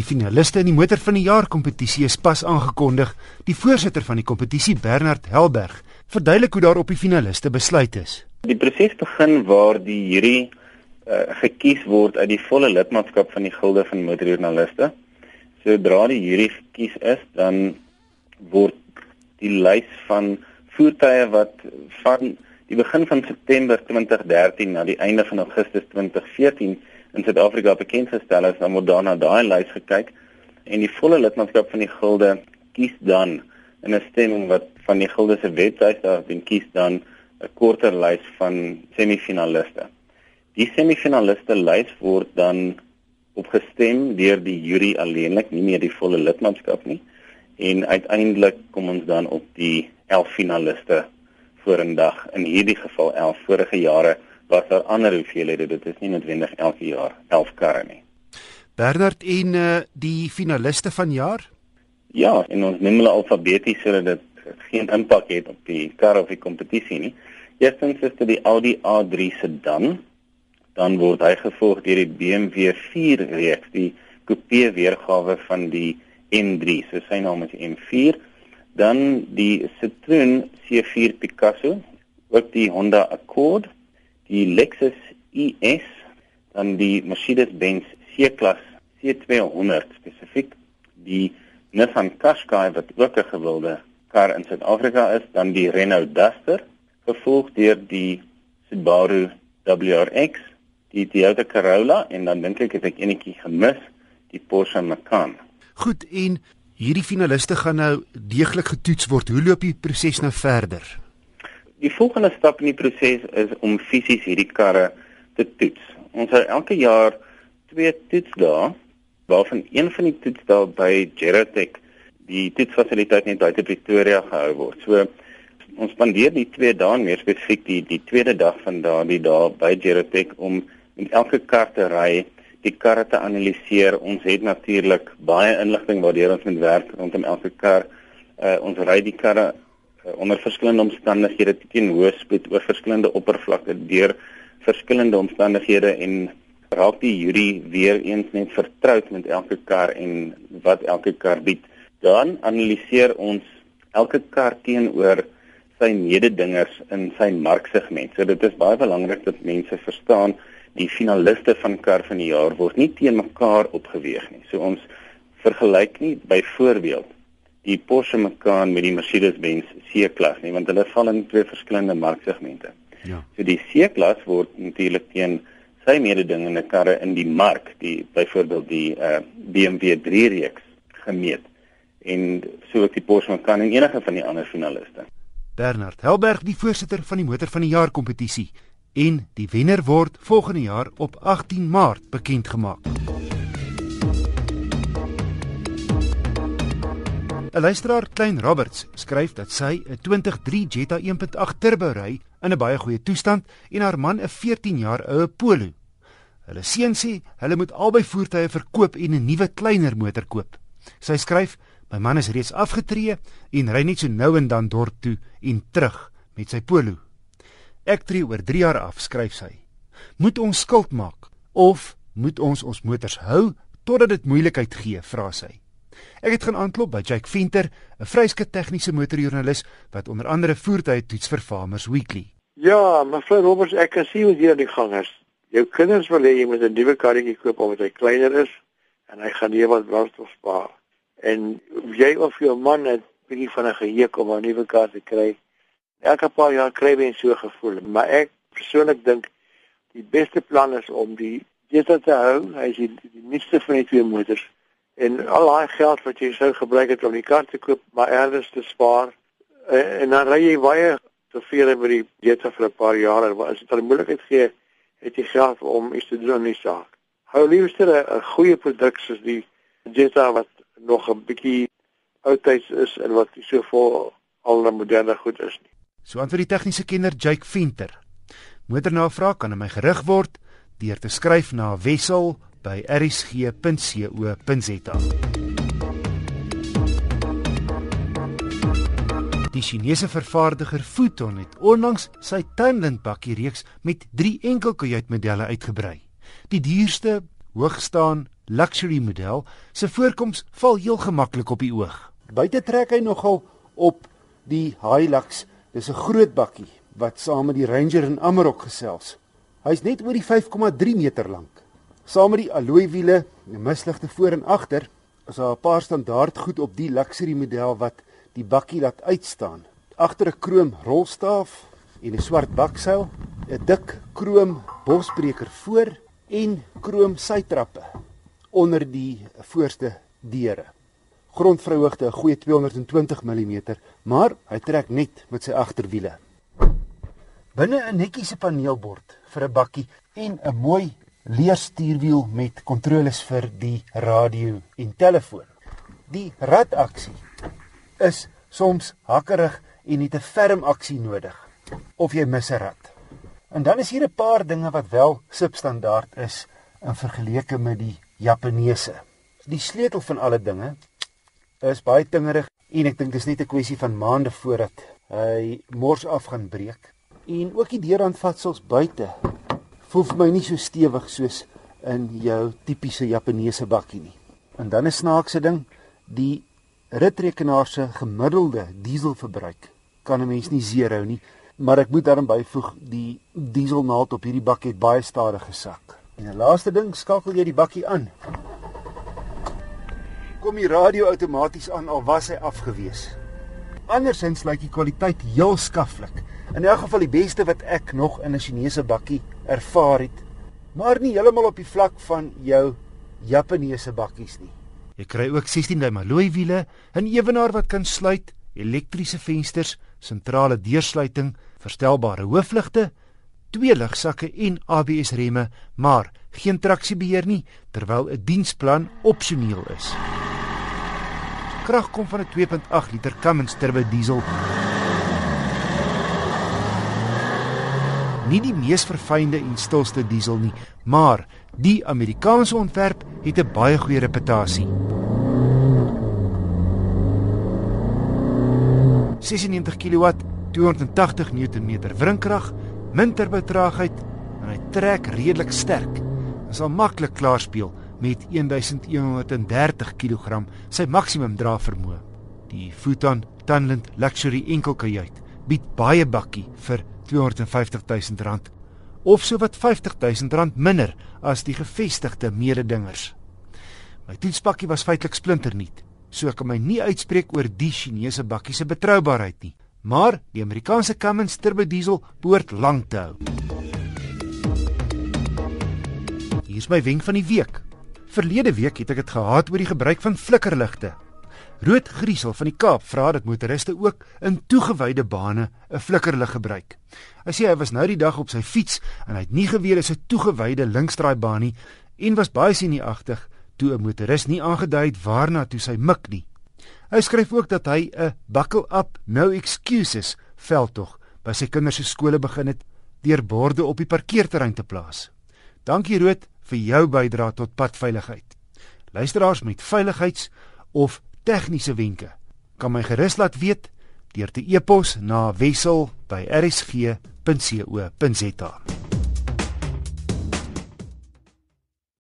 Die finaliste in die motor van die jaar kompetisie is pas aangekondig. Die voorsitter van die kompetisie, Bernard Helberg, verduidelik hoe daar op die finaliste besluit is. Die proses begin waar die jury uh, gekies word uit die volle lidmaatskap van die gilde van motorjoernaliste. Sodra die jury gekies is, dan word die lys van voertuie wat van die begin van September 2013 na die einde van Augustus 2014 in Suid-Afrika bekend gestel is, dan word daarna daai lys gekyk en die volle lidmaatskap van die gilde kies dan in 'n stemming wat van die gilde se webwerf daar dan kies dan 'n korter lys van semifinaliste. Die semifinaliste lys word dan opgestem deur die jury alleenlik, nie meer die volle lidmaatskap nie. En uiteindelik kom ons dan op die 11 finaliste vorendag. In hierdie geval 11 vorige jare was daar ander hoeveelhede. Dit is nie noodwendig elke jaar 11 karre nie. Bernard en uh, die finaliste van jaar? Ja, en ons noem hulle alfabeties sodat dit geen impak het op die kar of die kompetisie nie. Eerstens is dit die Audi A3 sedan. Dan word hy gevolg deur die BMW 4 reeks, die coupe weergawe van die M3. So sy naam is M4. Dan die Citroen C4 Picasso, ook die Honda Accord die Lexus ES, dan die Mercedes-Benz C-klas C200 spesifiek, die Nissan Qashqai wat ook 'n gewilde kar in Suid-Afrika is, dan die Renault Duster, gevolg deur die Subaru WRX, die Toyota Corolla en dan dink ek het ek enetjie gemis, die Porsche Macan. Goed, en hierdie finaliste gaan nou deeglik getoets word. Hoe loop die proses nou verder? Die volgende stap in die proses is om fisies hierdie karre te toets. Ons hou elke jaar twee toetsdae waarvan een van die toetsdae by Gerotech die toetsfasiliteit net buite Pretoria gehou word. So ons spandeer die twee dae meer spesifiek die die tweede dag van daardie dae by Gerotech om met elke kar te ry, die karre te analiseer. Ons het natuurlik baie inligting waardeur ons moet werk rondom elke kar. Uh, ons ry die karre onder verskillende omstandighede teen hoë spoed oor verskillende oppervlakke deur verskillende omstandighede en raak die jury weer eens net vertroud met elke kar en wat elke kar bied. Dan analiseer ons elke kar teenoor sy mededingers in sy marksegment. So dit is baie belangrik dat mense verstaan die finaliste van kar van die jaar word nie teen mekaar opgeweeg nie. So ons vergelyk nie byvoorbeeld die Porsche Macan met die Mercedes-Benz C-klas nie want hulle val in twee verskillende marksegmente. Ja. So die C-klas word natuurlik teen sy mededingende karre in die mark, die byvoorbeeld die uh, BMW 3 reeks gemeet en so ook die Porsche Macan en enige van die ander finaliste. Bernard Helberg, die voorsitter van die motor van die jaar kompetisie en die wenner word volgende jaar op 18 Maart bekend gemaak. 'n Luisteraar Klein Roberts skryf dat sy 'n 23 Jetta 1.8 turbo ry in 'n baie goeie toestand en haar man 'n 14 jaar oue Polo. Hulle seun sê hulle moet albei voertuie verkoop en 'n nuwe kleiner motor koop. Sy skryf: "My man is reeds afgetree en ry net so nou en dan dorp toe en terug met sy Polo. Ek tree oor 3 jaar af," skryf sy. "Moet ons skuld maak of moet ons ons motors hou totdat dit moeilikheid gee?" vra sy. Ek het gaan aanklop by Jake Venter, 'n vryske tegniese motorjoernalis wat onder andere voertuie toets vir Farmers Weekly. Ja, mevrou Roberts, ek kan sien hoe hier die gang is. Jou kinders wil hê jy moet 'n nuwe karretjie koop omdat hy kleiner is en hy gaan nie wat brandstof spaar. En jy of jou man het bietjie van 'n geheek om 'n nuwe kar te kry. Elke paar jaar kry jy so gevoel, maar ek persoonlik dink die beste plan is om die Jetta te hou. Hy is die, die nuutste van die twee motors en al daai geld wat jy sou gebruik het om die kar te koop, maar elders te spaar en, en dan ry jy baie tevrede met die Jetta vir 'n paar jaar en as dit 'n moontlikheid gee, het jy geld om iets te doen aan die saak. Hou liefste 'n goeie produk soos die Jetta wat nog 'n bietjie oudtyds is en wat nie so vol al die moderne goed is nie. So antwoord die tegniese kenner Jake Venter. Motornavraag kan aan my gerig word deur te skryf na wissel by rsg.co.za. Die Chinese vervaardiger Futon het onlangs sy tuinlintbakkie reeks met 3 enkelkajuit modelle uitgebrei. Die duurste, hoogstaan, luxury model se voorkoms val heel gemaklik op die oog. Buite trek hy nogal op die Hilux. Dis 'n groot bakkie wat saam met die Ranger en Amarok gesels. Hy's net oor die 5,3 meter lank. Saam met die alloy wiele, 'n misligte voor en agter, is daar 'n paar standaard goed op die luxury model wat die bakkie laat uitstaan. Agter 'n krom rolstaaf en 'n swart bakseil, 'n dik krom bosbreker voor en krom sytrappe onder die voorste deure. Grondvryhoogte 'n goeie 220 mm, maar hy trek net met sy agterwiele. Binne 'n netjiese paneelbord vir 'n bakkie en 'n mooi leerstuurwiel met kontroles vir die radio en telefoon. Die radaksie is soms hakkerig en het 'n ferm aksie nodig of jy mis 'n rad. En dan is hier 'n paar dinge wat wel substandaard is in vergelyking met die Japaneese. Die sleutel van alle dinge is baie tingerig en ek dink dis net 'n kwessie van maande voordat hy mors af gaan breek. En ook die deurhandvatsels buite voel vir my nie so stewig soos in jou tipiese Japaneese bakkie nie. En dan 'n snaakse ding, die ritrekenaar se gemiddelde dieselverbruik kan 'n mens nie seerhou nie, maar ek moet daarin byvoeg die dieselnaald op hierdie bakkie het baie stadig gesak. En 'n laaste ding, skakel jy die bakkie aan. Kom die radio outomaties aan al was hy afgewees. Andersins lyk die kwaliteit heel skaflik. In elk geval die beste wat ek nog in 'n Chinese bakkie ervaar het, maar nie heeltemal op die vlak van jou Japaneese bakkies nie. Jy kry ook 16 duim alloy wiele, 'n ewenaar wat kan sluit, elektriese vensters, sentrale deursluiting, verstelbare hoofligte, twee ligsakke en ABS remme, maar geen traksiebeheer nie, terwyl 'n diensplan opsioneel is. Krag kom van 'n 2.8 liter Cummins turbo diesel. Nie die mees verfynde en stilste diesel nie, maar die Amerikaanse ontwerp het 'n baie goeie reputasie. 96 kW, 280 Nm wrinkrag, min turbotraagheid en hy trek redelik sterk. Hy sal maklik klaarspeel met 1130 kg sy maksimum dra vermoë. Die Futon Tunland Luxury enkelkajuit bied baie bakkie vir 250 000 rand of so wat 50 000 rand minder as die gevestigde mededingers. My toetspakkie was feitelik splinternuut, so ek kan my nie uitspreek oor die Chinese bakkie se betroubaarheid nie, maar die Amerikaanse Cummins turbo diesel behoort lank te hou. Hier is my wenk van die week. Verlede week het ek dit gehad oor die gebruik van flikkerligte. Rood Griesel van die Kaap vra dat motoriste ook in toegewyde bane 'n flikkerlig gebruik. Hy sê hy was nou die dag op sy fiets en hy het nie geweet dit is 'n toegewyde linksdraaibaan nie en was baie sinieagtig toe 'n motoris nie aangedui het waarna toe sy mik nie. Hy skryf ook dat hy 'n buckle up no excuses veldtog by sy kinders se skole begin het deur borde op die parkeerterrein te plaas. Dankie Rood vir jou bydrae tot padveiligheid. Luisteraars met veiligheids of tegniese wenke kan my gerus laat weet deur te e-pos na wissel@rsg.co.za.